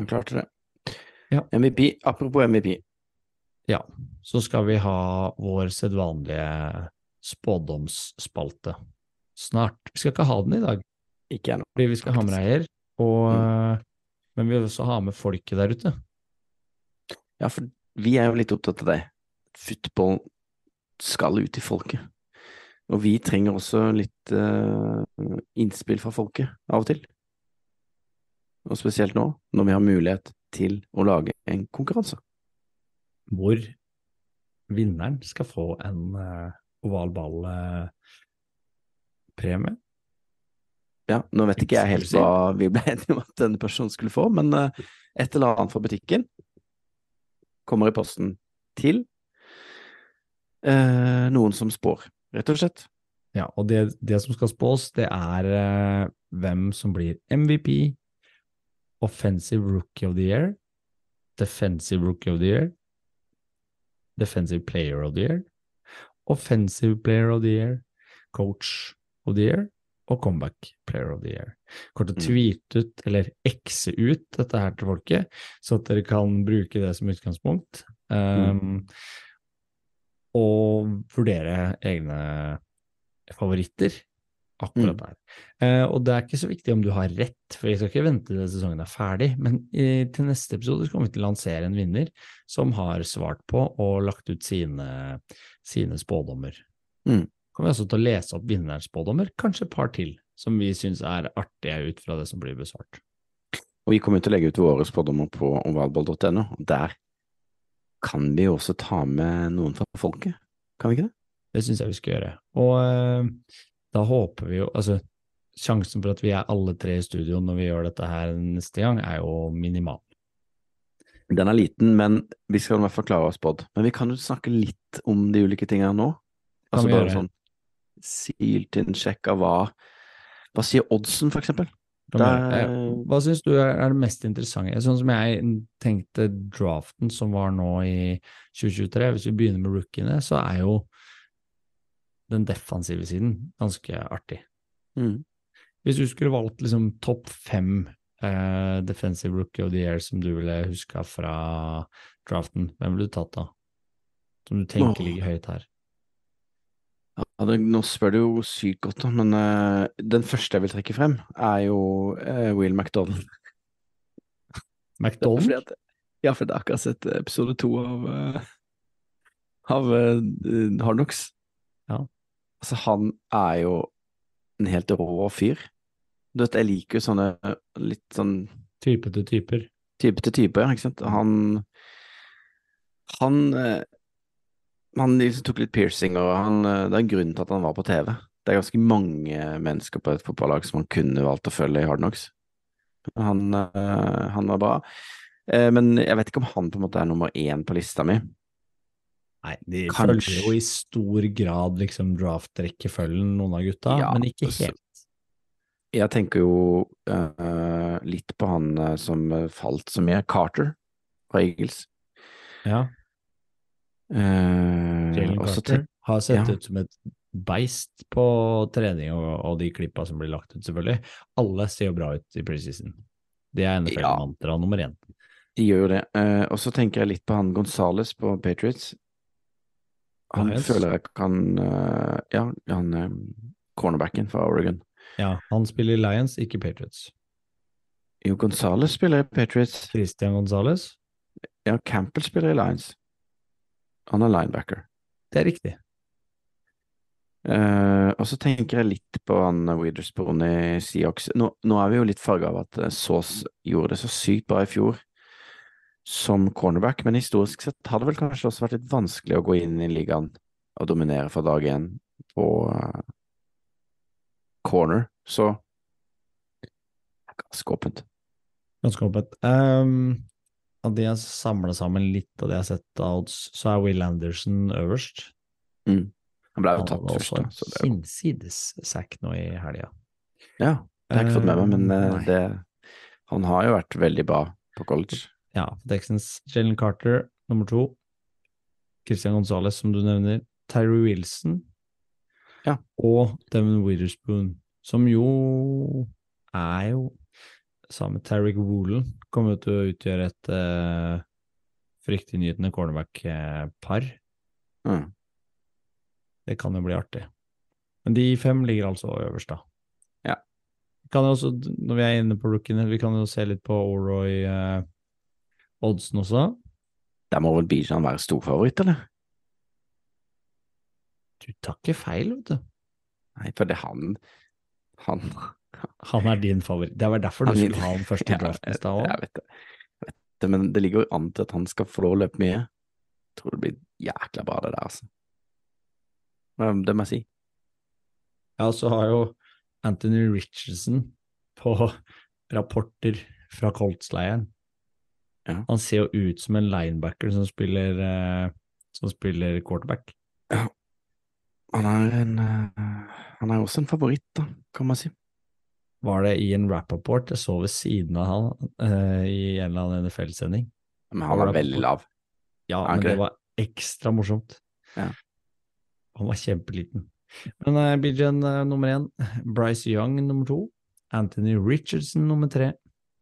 Han klarte det. Ja. MVP. Apropos MVP. Ja, så skal vi ha vår sedvanlige spådomsspalte snart. Vi skal ikke ha den i dag, Ikke ennå. fordi vi skal ha med Reier, og, Mm. men vi vil også ha med folket der ute. Ja, for vi er jo litt opptatt av det. Football skal ut til folket. Og vi trenger også litt uh, innspill fra folket av og til. og spesielt nå, når vi har mulighet til å lage en konkurranse. Hvor vinneren skal få en uh, oval ball-premie. Ja, nå vet ikke jeg helt hva vi ble enige om at denne personen skulle få, men uh, et eller annet fra butikken kommer i posten til uh, noen som spår, rett og slett. Ja, og det, det som skal spås, det er hvem som blir MVP, Offensive Rookie of the Year, Defensive Rookie of the Year, Defensive Player of the Year, Offensive Player of the Year, Coach of the Year og Comeback Player of the Year. Kort å Mm. tweete ut, eller ekse ut, dette her til folket, så at dere kan bruke det som utgangspunkt. Um, Og vurdere egne favoritter akkurat Mm. der. Eh, og det er ikke så viktig om du har rett, for vi skal ikke vente til sesongen er ferdig, men i, til neste episode kommer vi til å lansere en vinner som har svart på og lagt ut sine, sine spådommer. Mm. Kommer vi også til å lese opp vinnerens spådommer, kanskje et par til, som vi syns er artige ut fra det som blir besvart. Og vi kommer til å legge ut våre spådommer på ovalball.no, der kan vi også ta med noen fra folket, kan vi ikke det? Det syns jeg vi skal gjøre. Og eh, da håper vi jo Altså, sjansen for at vi er alle tre i studio når vi gjør dette her neste gang, er jo minimal. Den er liten, men vi skal i hvert fall klare oss spådd. Men vi kan jo snakke litt om de ulike tingene nå. Altså bare gjøre. sånn silt inn, sjekka hva Hva sier oddsen, for eksempel? Der- Hva syns du er det mest interessante? Sånn som jeg tenkte draften som var nå i 2023, hvis vi begynner med rookiene, så er jo den defensive siden ganske artig. Mm. Hvis du skulle valgt liksom topp fem eh, defensive rookie of the year som du ville huska fra draften, hvem ville du tatt da? Som du tenker ligger høyt her? Ja, det, nå spør du jo sykt godt, da, men uh, den første jeg vil trekke frem, er jo uh, Will McDonald. [LAUGHS] McDonald? ja, for jeg har akkurat sett episode to av, uh, av uh, Hard Knocks. Ja. Altså, han er jo en helt rå fyr. Du vet, jeg liker jo sånne litt sånn Type til typer. type til type, ikke sant. Han Han eh, Han liksom tok litt piercing, og han, eh, det er en grunn til at han var på TV. Det er ganske mange mennesker på et fotballag som han kunne valgt å følge i Hard Knocks. Han, eh, han var bra. Men jeg vet ikke om han på en måte er nummer én på lista mi. Nei, de Kanskje. følger jo i stor grad liksom draft-rekkefølgen, noen av gutta, Ja, men ikke så- helt. Jeg tenker jo uh, litt på han eh, som falt så mye, Carter fra Eagles. Ja, Uh, Jalen Carter har sett ja. ut som et beist på trening og, og de klippa som blir lagt ut, selvfølgelig. Alle ser jo bra ut i preseason. Det er NFL-mantra nummer én. De gjør jo det. Uh, og så tenker jeg litt på han Gonzales på Patriots. Han Lions. føler jeg kan eh, Ja, han er cornerbacken fra Oregon. Ja, han spiller i Lions, ikke Patriots. Jo, Gonzales spiller i Patriots. Christian Gonzales, Ja, Campbell spiller i Lions. Han er linebacker. det er riktig. Uh, og så tenker jeg litt på han Witherspoon i Seahawks. Nå, nå er vi jo litt farga av at Saas gjorde det så sykt bra i fjor som cornerback, men historisk sett har det vel kanskje også vært litt vanskelig å gå inn i ligaen og dominere fra dag én på eh, corner, så ganske åpent. Ganske åpent. Um, av det jeg samla sammen litt av det jeg har sett av odds, så er Will Anderson øverst. Mm. Han ble jo tatt først, også da. Så det er hinsides sack nå i helga. Ja, det har jeg ikke fått med meg, men uh, det Han har jo vært veldig bra på college. Ja, Texans Jalen Carter nummer to. Christian Gonzales, som du nevner. Terry Wilson. Ja. Og Devon Witherspoon, som jo er jo sammen med Tariq Woolen kommer til å utgjøre et uh, fryktinngytende cornerback-par. Mm. Det kan jo bli artig. Men de fem ligger altså øverst, da. Ja. Vi Kan jo også, når vi er inne på rookiene, vi kan jo se litt på Oroy eh, oddsen også. Der må vel Bijan være storfavoritt, eller? Du tar ikke feil, vet du. Nei, for det han Han, Han er din favoritt. Det var derfor du Han er skulle ha den første i draften i stad jeg òg. vet det. Jeg vet det. Men det ligger jo an til at han skal få lov å løpe mye. Jeg tror det blir jækla bra, det der, altså. Men Det må jeg si. Ja, så har jo Anthony Richardson på rapporter fra Colts-leiren. Ja. Han ser jo ut som en linebacker som spiller, eh, som spiller quarterback. Han er en eh, Han er også en favoritt, da, kan man si. Var det i en Rappaport jeg så ved siden av han uh, i en eller annen NFL-sending? Men han var veldig lav. Ja, men det det? var ekstra morsomt. Ja. Han var kjempeliten. Men uh, Bijan uh, nummer én, Bryce Young nummer to, Anthony Richardson nummer tre,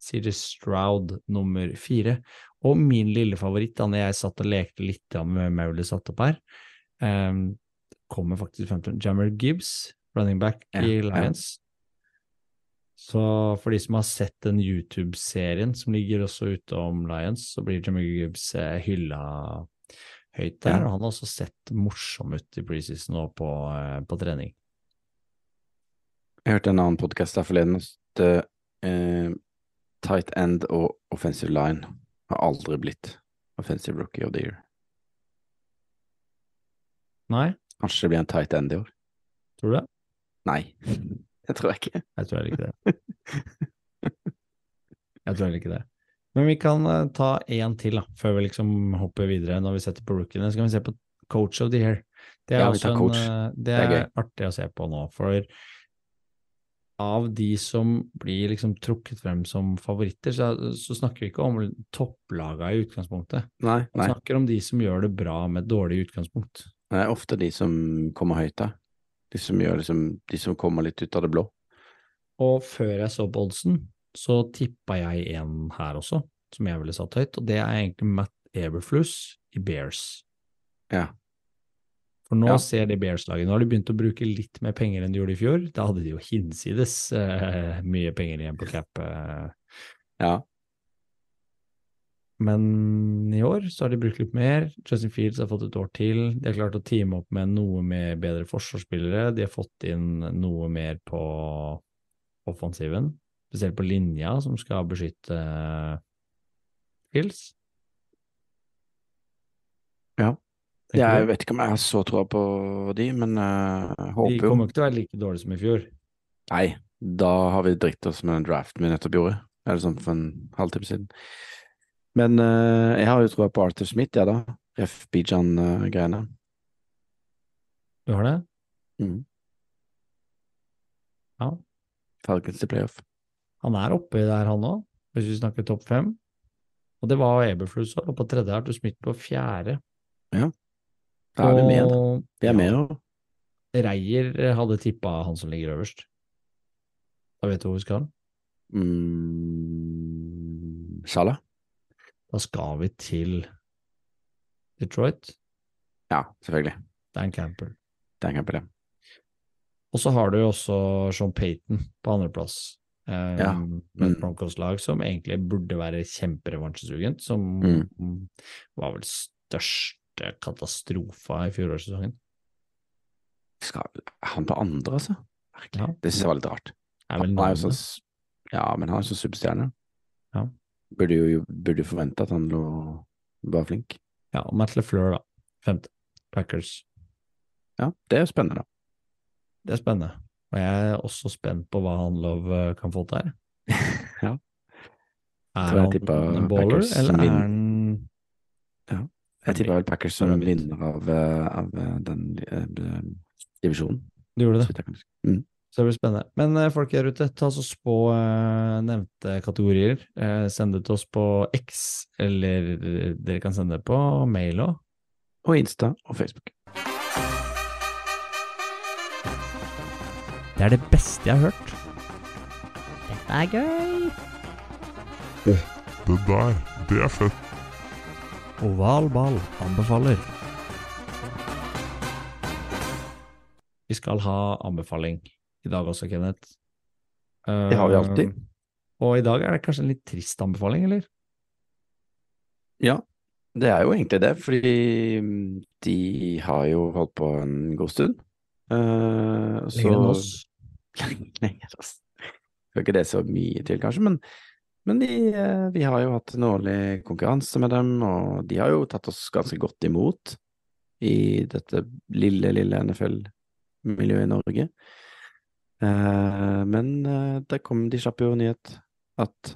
CJ Stroud nummer fire, og min lille favoritt da når jeg satt og lekte litt med Mauli satt opp her, um, kommer faktisk frem til Jammer Gibbs, running back Ja, i ja. Lions. Så for de som har sett den YouTube-serien som ligger også ute om Lions, så blir Jammer Gibbs eh, hylla høyt der, Ja. og han har også sett morsom ut i preseason og på, eh, på trening. Jeg hørte en annen podkast der forleden at eh, tight end og offensive line har aldri blitt offensive rookie of the year. Nei, Kanskje det blir en tight end i år? tror du det? Nei, [LAUGHS] det tror jeg ikke. Jeg tror heller ikke det. Jeg tror heller ikke det. Men vi kan eh, ta én til, da, før vi liksom hopper videre. Når vi setter på rookiene, så kan vi se på Coach of the Year. Det er, Ja, en, det er, det er, artig å se på nå, for av de som blir liksom trukket frem som favoritter, så, så snakker vi ikke om topplaga i utgangspunktet. Nei, nei. Vi snakker om de som gjør det bra med et dårlig utgangspunkt. Det er ofte de som kommer høyt da. De som gjør liksom De som kommer litt ut av det blå. Og før jeg så på oddsen, så tippa jeg en her også, som jeg ville satt høyt, og det er egentlig Matt Eberflus i Bears. Ja. For nå Ja. ser det Bears-laget Nå har de begynt å bruke litt mer penger enn de gjorde i fjor. Da hadde de jo hinsides uh, mye penger igjen på cap. Uh. Ja. Men i år så har de brukt litt mer. Justin Fields har fått et år til. De har klart å teame opp med noe med bedre forsvarsspillere. De har fått inn noe mer på offensiven, spesielt på linja, som skal beskytte eh, Fields. Ja. Tenker Jeg vet ikke om jeg har så troa på de, men eh, jeg De håper jo kommer ikke til å være like dårlige som i fjor. Nei, da har vi dritt oss med den draften vi nettopp gjorde. Eller sånn for en halvtime siden. Men uh, jeg har jo troa på Arthur Smith, ja da. Ref. Bijan-greiene. Du har det? Mm. Ja. Falcons til playoff. Han er oppe der, han òg, hvis vi snakker topp fem. Og det var Eberflus òg, på tredje, Arthur Smith på fjerde. Da er vi med, da. Vi er med, og Reier hadde tippa han som ligger øverst. Da vet du hvor vi skal. mm, Salah? Da skal vi til Detroit. Ja, selvfølgelig. Dan Campbell. Dan Campbell, ja. Og så har du jo også Sean Payton på andreplass. Um, Ja. Med et Mm. Broncos-lag som egentlig burde være kjemperevansjesugent, som Mm. var vel største katastrofa i fjorårssesongen. Skal, han på andre, altså? Ja. Det synes jeg var litt rart. Han er jo sånn Ja, men han er jo sånn superstjerne. Ja. Burde jo burde forvente at han lå var flink. Ja, og Matt LeFleur, da. Femte. Packers. Ja, det er jo spennende, da. Det er spennende. Og jeg er også spent på hva han Love eh, kan få til her. [LAUGHS] Ja. Er han en baller, eller er han han Jeg tipper vel Packers som vinner av, eh, av eh, den uh, divisjonen. Du gjorde det. Mm. så det blir spennende. Men uh, folk her ute, ta oss spå uh, nevnte kategorier. Eh, send det til oss på X, eller dere kan sende det på mail òg. Og Insta og Facebook. Det er det beste jeg har hørt. Dette er gøy. Det der, det er fett. Oval ball anbefaler. Vi skal ha anbefaling i dag også, Kenneth. Det har vi alltid. Eh, Og i dag er det kanskje en litt trist anbefaling, eller? Ja, det er jo egentlig det, fordi mm, de har jo holdt på en god stund. Eh, så Lenger enn oss. [LAUGHS] Lenger enn oss. Skal ikke det så mye til, kanskje, men, men de, eh, vi har jo hatt en årlig konkurranse med dem, og de har jo tatt oss ganske godt imot i dette lille, lille NFL-miljøet i Norge. Eh, men der kom, de kjappe jo nyhet at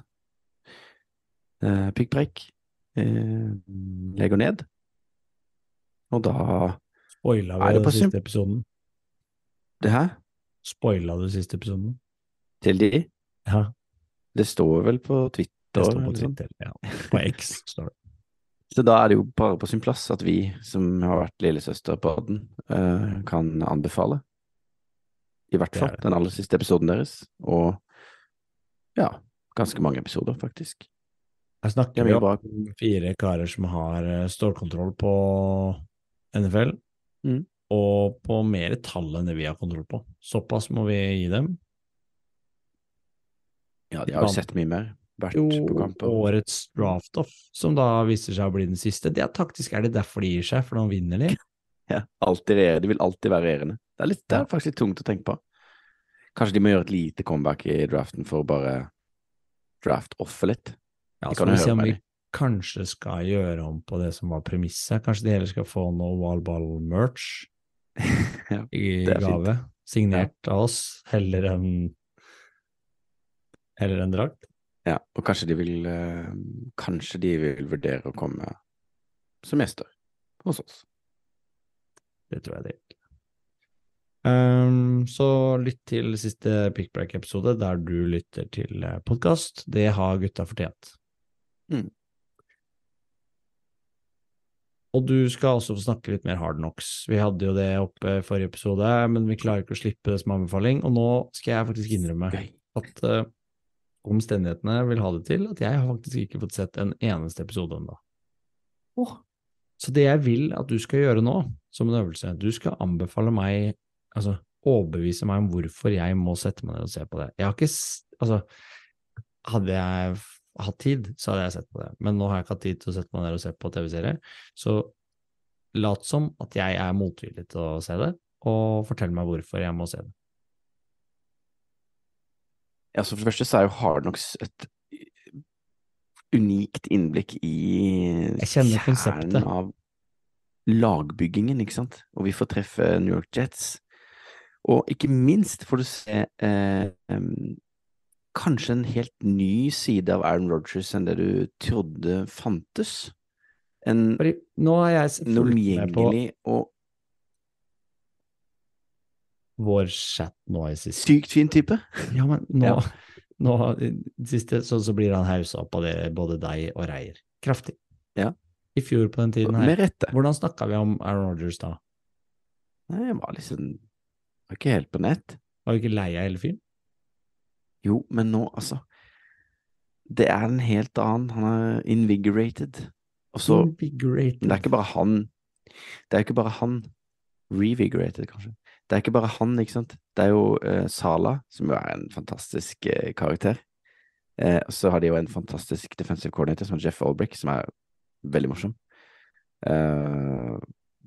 eh, eh, legger ned. Og da Spoila vi den siste episoden? Det her, Spoila du siste episoden? til de, Ja, det står vel på Twitter. det står på. Twitter. Ja. På X står det. Så da er det jo bare på sin plass at vi, som har vært lillesøster på den, uh, kan anbefale. I hvert fall den aller siste episoden deres, og ja, ganske mange episoder, faktisk. Her snakker er vi om fire karer som har eh, stålkontroll på NFL, Mm. og på mer tall enn det vi har kontroll på. Såpass må vi gi dem. Ja, de har jo sett mye mer, vært Jo, på kamper. årets draft-off, som da viser seg å bli den siste, det er taktisk er det derfor de gir seg, for nå vinner de. [LAUGHS] Ja, alltid regjerende. De vil alltid være regjerende. Det er, litt, det er faktisk litt tungt å tenke på. Kanskje de må gjøre et lite comeback i draften for å bare draft-offe litt. Ja, så kan vi se om vi kanskje skal gjøre om på det som var premisset. Kanskje de heller skal få noe Valball-merch [LAUGHS] Ja, i er fint. gave, signert av oss, heller enn heller en drakt. Ja, og kanskje de vil eh, Kanskje de vil vurdere å komme som gjester hos oss. Det tror jeg det gjør. Um, så lytt til siste Pickbreak-episode der du lytter til podkast. Det har gutta fortjent. Mm. Og du skal også få snakke litt mer Hard Knocks. Vi hadde jo det oppe i forrige episode, men vi klarer ikke å slippe det som anbefaling. Og nå skal jeg faktisk innrømme at eh, omstendighetene vil ha det til at jeg har faktisk ikke fått sett en eneste episode ennå. Så det jeg vil at du skal gjøre nå, som en øvelse, du skal anbefale meg, altså overbevise meg om hvorfor jeg må sette meg ned og se på det. Jeg har ikke, altså, hadde jeg hatt tid, så hadde jeg sett på det, men nå har jeg ikke hatt tid til å sette meg ned og se på TV-serier, så lat som at jeg er motvillig til å se det, og fortell meg hvorfor jeg må se det. Ja, så for det første så er jo Hard Knocks et unikt innblikk i kjernen konseptet. av lagbyggingen, ikke sant? Og vi får treffe New York Jets. Og ikke minst får du se eh, um, kanskje en helt ny side av Aaron Rodgers enn det du trodde fantes. En Fordi nå har jeg fulgt med på og vår chat nå i siste. sykt fin type. Ja, men nå, Ja. nå siste så, så blir han hausa opp av det, både deg og Reier. Kraftig. Ja. I fjor på den tiden her. Med rette. Hvordan snakka vi om Aaron Rodgers da? Nei, jeg var liksom Var ikke helt på nett. Var vi ikke lei av hele fyren? Jo, men nå, altså Det er en helt annen. Han er invigorated. Og så Invigorated. Det er ikke bare han. Det er ikke bare han. Revigorated, kanskje. Det er ikke bare han, ikke sant. Det er jo eh, Sala, som jo er en fantastisk eh, karakter. Eh, og så har de jo en fantastisk defensive coordinator, som er Jeff Olbrick, som er veldig morsom. Eh,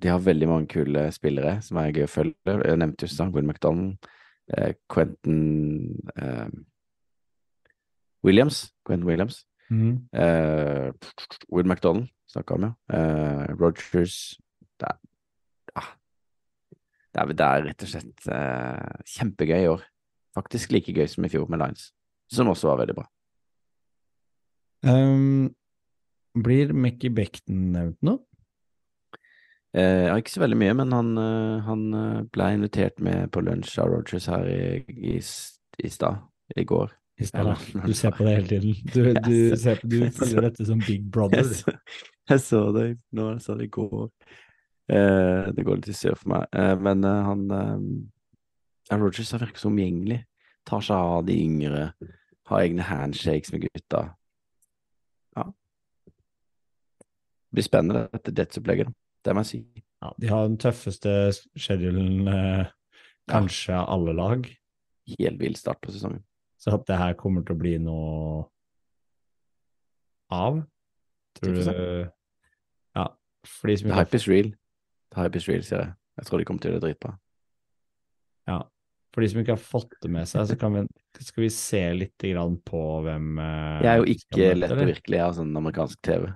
de har veldig mange kule spillere som er gøy å følge. Jeg nevnte jo Gwen McDonald, eh, Quentin eh, Williams. Quentin Williams. Eh, Will McDonald snakka om, ja. Rogers det er, det, er, det er rett og slett eh, kjempegøy i år. Faktisk like gøy som i fjor med Lines, som også var veldig bra. Um, blir Mickey Becton nevnt nå? Eh, ikke så veldig mye, men han, eh, han eh, ble invitert med på lunsj av Rogers her i, i, i stad, i går. I stad. ja, Du ser på det hele tiden. Du, [LAUGHS] du, ser- ser på, du følger dette som Big [LAUGHS] Brother. Så, jeg så det nå, jeg sa det i går. Eh, det går litt i surr for meg. Eh, men eh, han eh, Aaron Rodgers har virket så omgjengelig. Tar seg av de yngre. Har egne handshakes med gutta. Ja. Det blir spennende, dette Jets-opplegget. Det må jeg si. Ja, de har den tøffeste schedulen eh, kanskje av alle lag, Helt vill start på sesongen. så at det her kommer til å bli noe av, tror du Ja, for de som ikke. The hype is real, sier jeg. Jeg tror de kommer til å gjøre det dritbra. Ja. For de som ikke har fått det med seg, så kan vi, skal vi se litt grann på hvem eh, Jeg er jo ikke lett påvirkelig, har sånn amerikansk TV.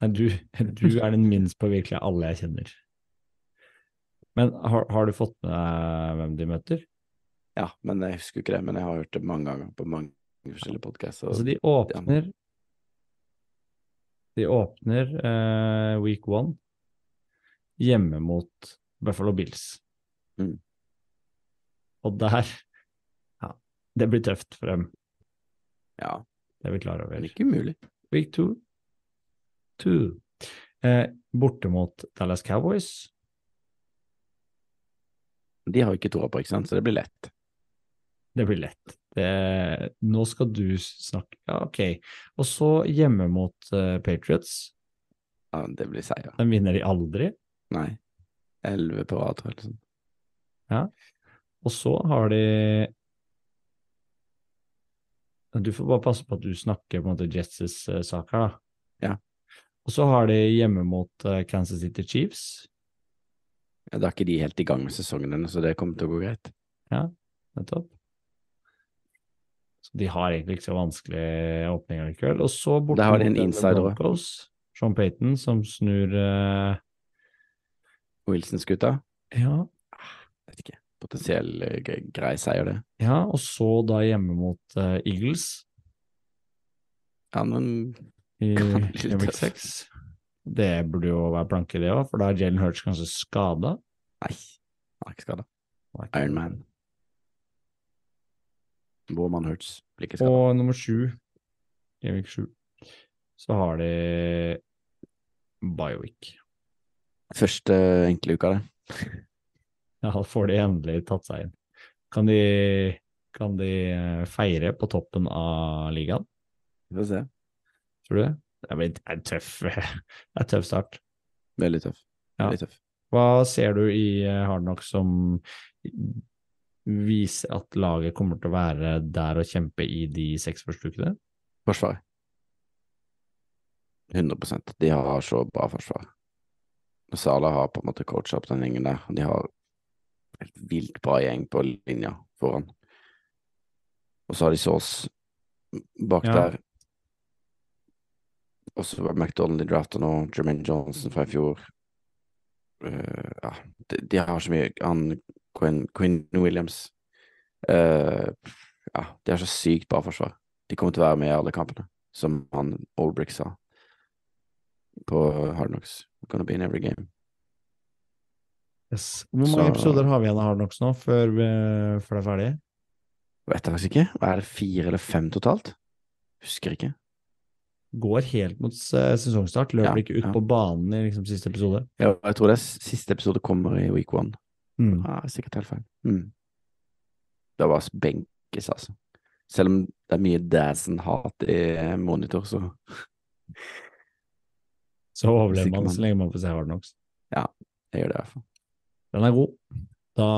Nei, du, [LAUGHS] du er den minst påvirkelige av alle jeg kjenner. Men har, har du fått med deg hvem de møter? Ja, men jeg husker ikke det. Men jeg har hørt det mange ganger på mange forskjellige podkaster. Altså, de åpner De åpner uh, week one hjemme mot Buffalo Bills. Mm. Og der Ja, det blir tøft for dem. Ja, Det er vi klar over. ikke umulig. Week two. two. Eh, borte mot Dallas Cowboys. De har jo ikke troa på, ikke sant, så det blir lett. Det blir lett. Det, nå skal du snakke Ja, ok. Og så hjemme mot uh, Patriots. Ja, det blir seier. Den vinner de aldri. Nei. Elleve på rad, eller sånn. Og så har de Du får bare passe på at du snakker på en måte Jets' saker sak her, da. Ja. Og så har de hjemme mot eh, Kansas City Chiefs. Ja, Da er ikke de helt i gang med sesongen ennå, så det kommer til å gå greit. Ja, Nettopp. Så de har egentlig ikke så vanskelig åpning likevel. Og så borte mot insider også. Broncos. Sean Payton som snur eh, Wilson-skuta, Ja, vet ikke. Potensiell eh, grei seier, det. ja, og så da hjemme mot uh, Eagles Ja, men i [LAUGHS] Week 6. Det burde jo være planke, det òg, for da er Jalen Hurts kanskje skada. nei, han er ikke skada. Iron Man. Vår mann Hurts blir ikke skada. Og nummer sju, Game Week 7, så har de Bioweek. Første enkle uka, det. [LAUGHS] Ja, da får de endelig tatt seg inn. Kan de, kan de eh, feire på toppen av ligaen, Vi får se. tror du det? Det blir en tøff, [LAUGHS] en tøff start. Veldig tøff. Ja. Veldig tøff. Hva ser du i eh, Hardnock som viser at laget kommer til å være der og kjempe i de seks første ukene? Forsvar. 100% De har så bra forsvar. Sala har på en måte coacha opp den gjengen der. De har helt vilt bra gjeng på linja foran. Og så har de Saas bak Ja. der. Og så var McDonald i drafta nå, Jermaine Johnson fra i fjor. Uh, ja, de, de har så mye Han Quinn, Quinn Williams uh, Ja, de har så sykt bra forsvar. De kommer til å være med i alle kampene, som han Olbrick sa på Hard Knocks. Gonna be in every game. Yes. Hvor mange Så- episoder har vi igjen av Hardnocks nå, før, vi, før det er ferdig? Vet jeg faktisk ikke. Er det fire eller fem totalt? Husker ikke. Går helt mot sesongstart, løper Ja, ikke ut ja. på banen i liksom, siste episode. Ja, jeg tror det siste episode kommer i week one. Mm. Ja, sikkert helt feil. Mm. Det var benkes, altså. Selv om det er mye Dazen-hat i monitor, så Så overlever man så lenge man får se Hard Knocks. Ja, jeg gjør det i hvert fall. Den er god. Da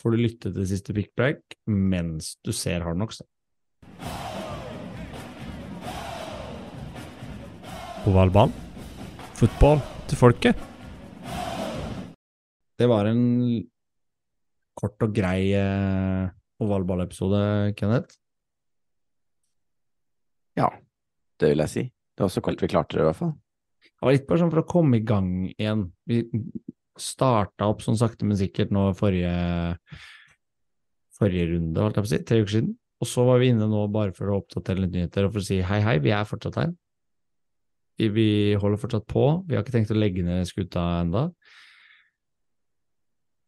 får du lytte til siste pickbreak mens du ser Hard Knocks. På valgbanen. Fotball til folket. Det var en kort og grei eh, ovalballepisode, Kenneth. Ja, det vil jeg si. Det var så kaldt vi klarte det, i hvert fall. Det var litt bare sånn for å komme i gang igjen. Vi starta opp sånn sakte, men sikkert nå forrige, forrige runde, holdt jeg på å si, tre uker siden. Og så var vi inne nå bare for å oppdatere litt nyheter og for å si hei, hei, vi er fortsatt her. Vi, vi holder fortsatt på. Vi har ikke tenkt å legge ned skuta enda.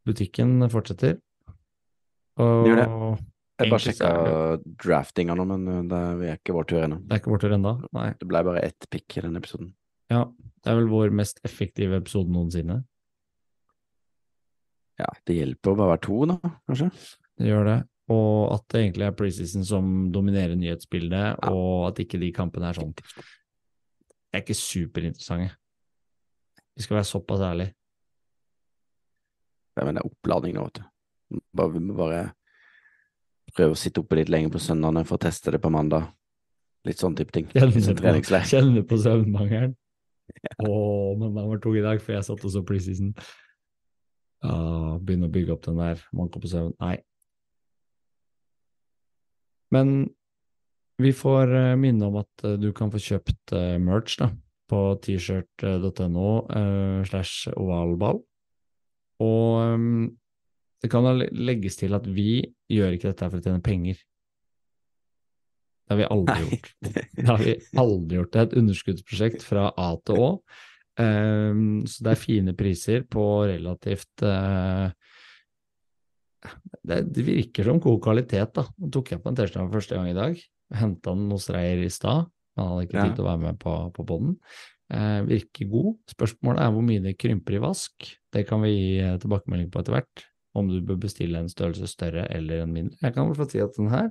Butikken fortsetter. Og gjør det. Jeg bare sjekka draftinga nå, men det er ikke vår tur ennå. det er ikke vår tur ennå. Nei. Det ble bare ett pick i denne episoden. Ja, det er vel vår mest effektive episode noensinne. Ja, det hjelper å bare være to, da, kanskje. Det gjør det. Og at det egentlig er preseason som dominerer nyhetsbildet, Ja. og at ikke de kampene er sånn Det er ikke superinteressante. Vi skal være såpass ærlige. Ja, men det er oppladning nå, vet du. Bare, vi må bare prøve å sitte oppe litt lenger på søndagene for å teste det på mandag. Litt sånn type ting. Sånn på, på søvnmangelen. Å, mandag var tung i dag, for jeg satt og så preseason. Uh, begynne å bygge opp den der manko på søvn. Nei, Men vi får eh, minne om at eh, du kan få kjøpt eh, merch da, på t-shirt.no eh, slash ovalball. Og um, det kan legges til at vi gjør ikke dette for å tjene penger. Det har vi aldri Nei. gjort. Det har vi aldri gjort. Det er et underskuddsprosjekt fra A til Å. Um, så det er fine priser på relativt uh, det, det virker som god kvalitet, da. Nå tok jeg på en T-skjorte første gang i dag. Henta den hos Reier i stad. Han hadde ikke tid til å være med på, på poden. Uh, virker god. Spørsmålet er hvor mye det krymper i vask. Det kan vi gi eh, tilbakemelding på etter hvert. Om du bør bestille en størrelse større eller en mindre. Jeg kan i hvert fall si at den her,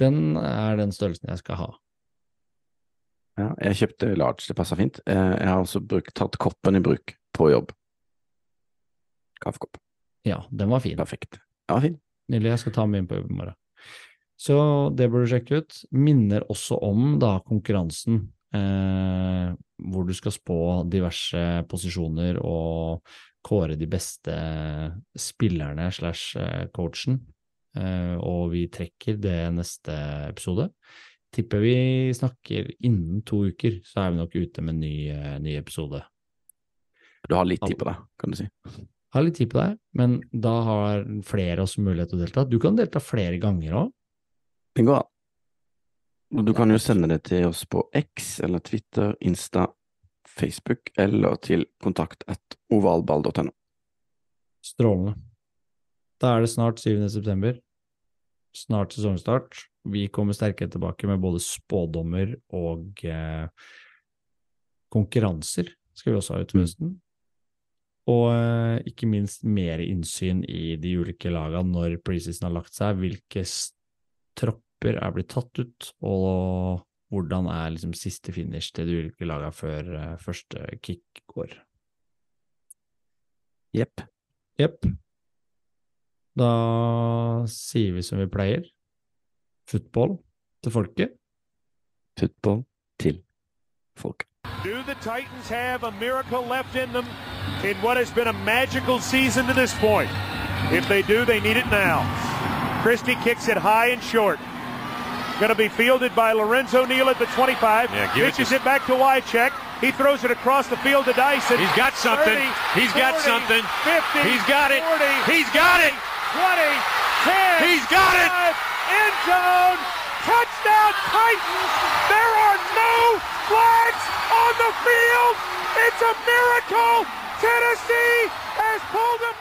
den er den størrelsen jeg skal ha. Ja, jeg kjøpte large, det passa fint. Eh, Jeg har også brukt, tatt koppen i bruk på jobb. Kaffekopp. Ja, den var fin. Perfekt. Ja, fin. Nydelig, jeg skal ta med inn på jobb i morgen. Så det bør du sjekke ut. Minner også om da konkurransen, eh, hvor du skal spå diverse posisjoner og kåre de beste spillerne slash eh, coachen. Eh, og vi trekker det neste episode. Tipper vi snakker innen to uker, så er vi nok ute med en ny, eh, ny episode. Du har litt tid på deg, kan du si. Har litt tid på deg, men da har flere også mulighet til å delta. Du kan delta flere ganger òg. Det går an. Du kan jo sende det til oss på X eller Twitter, Insta, Facebook eller til kontakt ovalball.no. Strålende. Da er det snart 7. september. Snart sesongstart. Vi kommer sterkere tilbake med både spådommer og eh, konkurranser skal vi også ha utover høsten. Og eh, ikke minst mer innsyn i de ulike lagene når preseason har lagt seg, hvilke tropper er blitt tatt ut, og hvordan er liksom siste finish til de ulike lagene før eh, første kick går. Jepp. Jepp. Da sier vi som vi pleier. Football til folket. Football til folk. Do the Titans have a miracle left in them in what has been a magical season to this point? If they do, they need it now. Christie kicks it high and short. Going to be fielded by Lorenzo Neal at the 25. Yeah, give it Pitches to- it, back to Wycheck. He throws it across the field to Dyson. He's got something. 30, He's got something. 50, He's got it. 40, He's got it. 20, 10. He's got it. five, End zone. Touchdown Titans. There are no flags on the field. It's a miracle. Tennessee has pulled a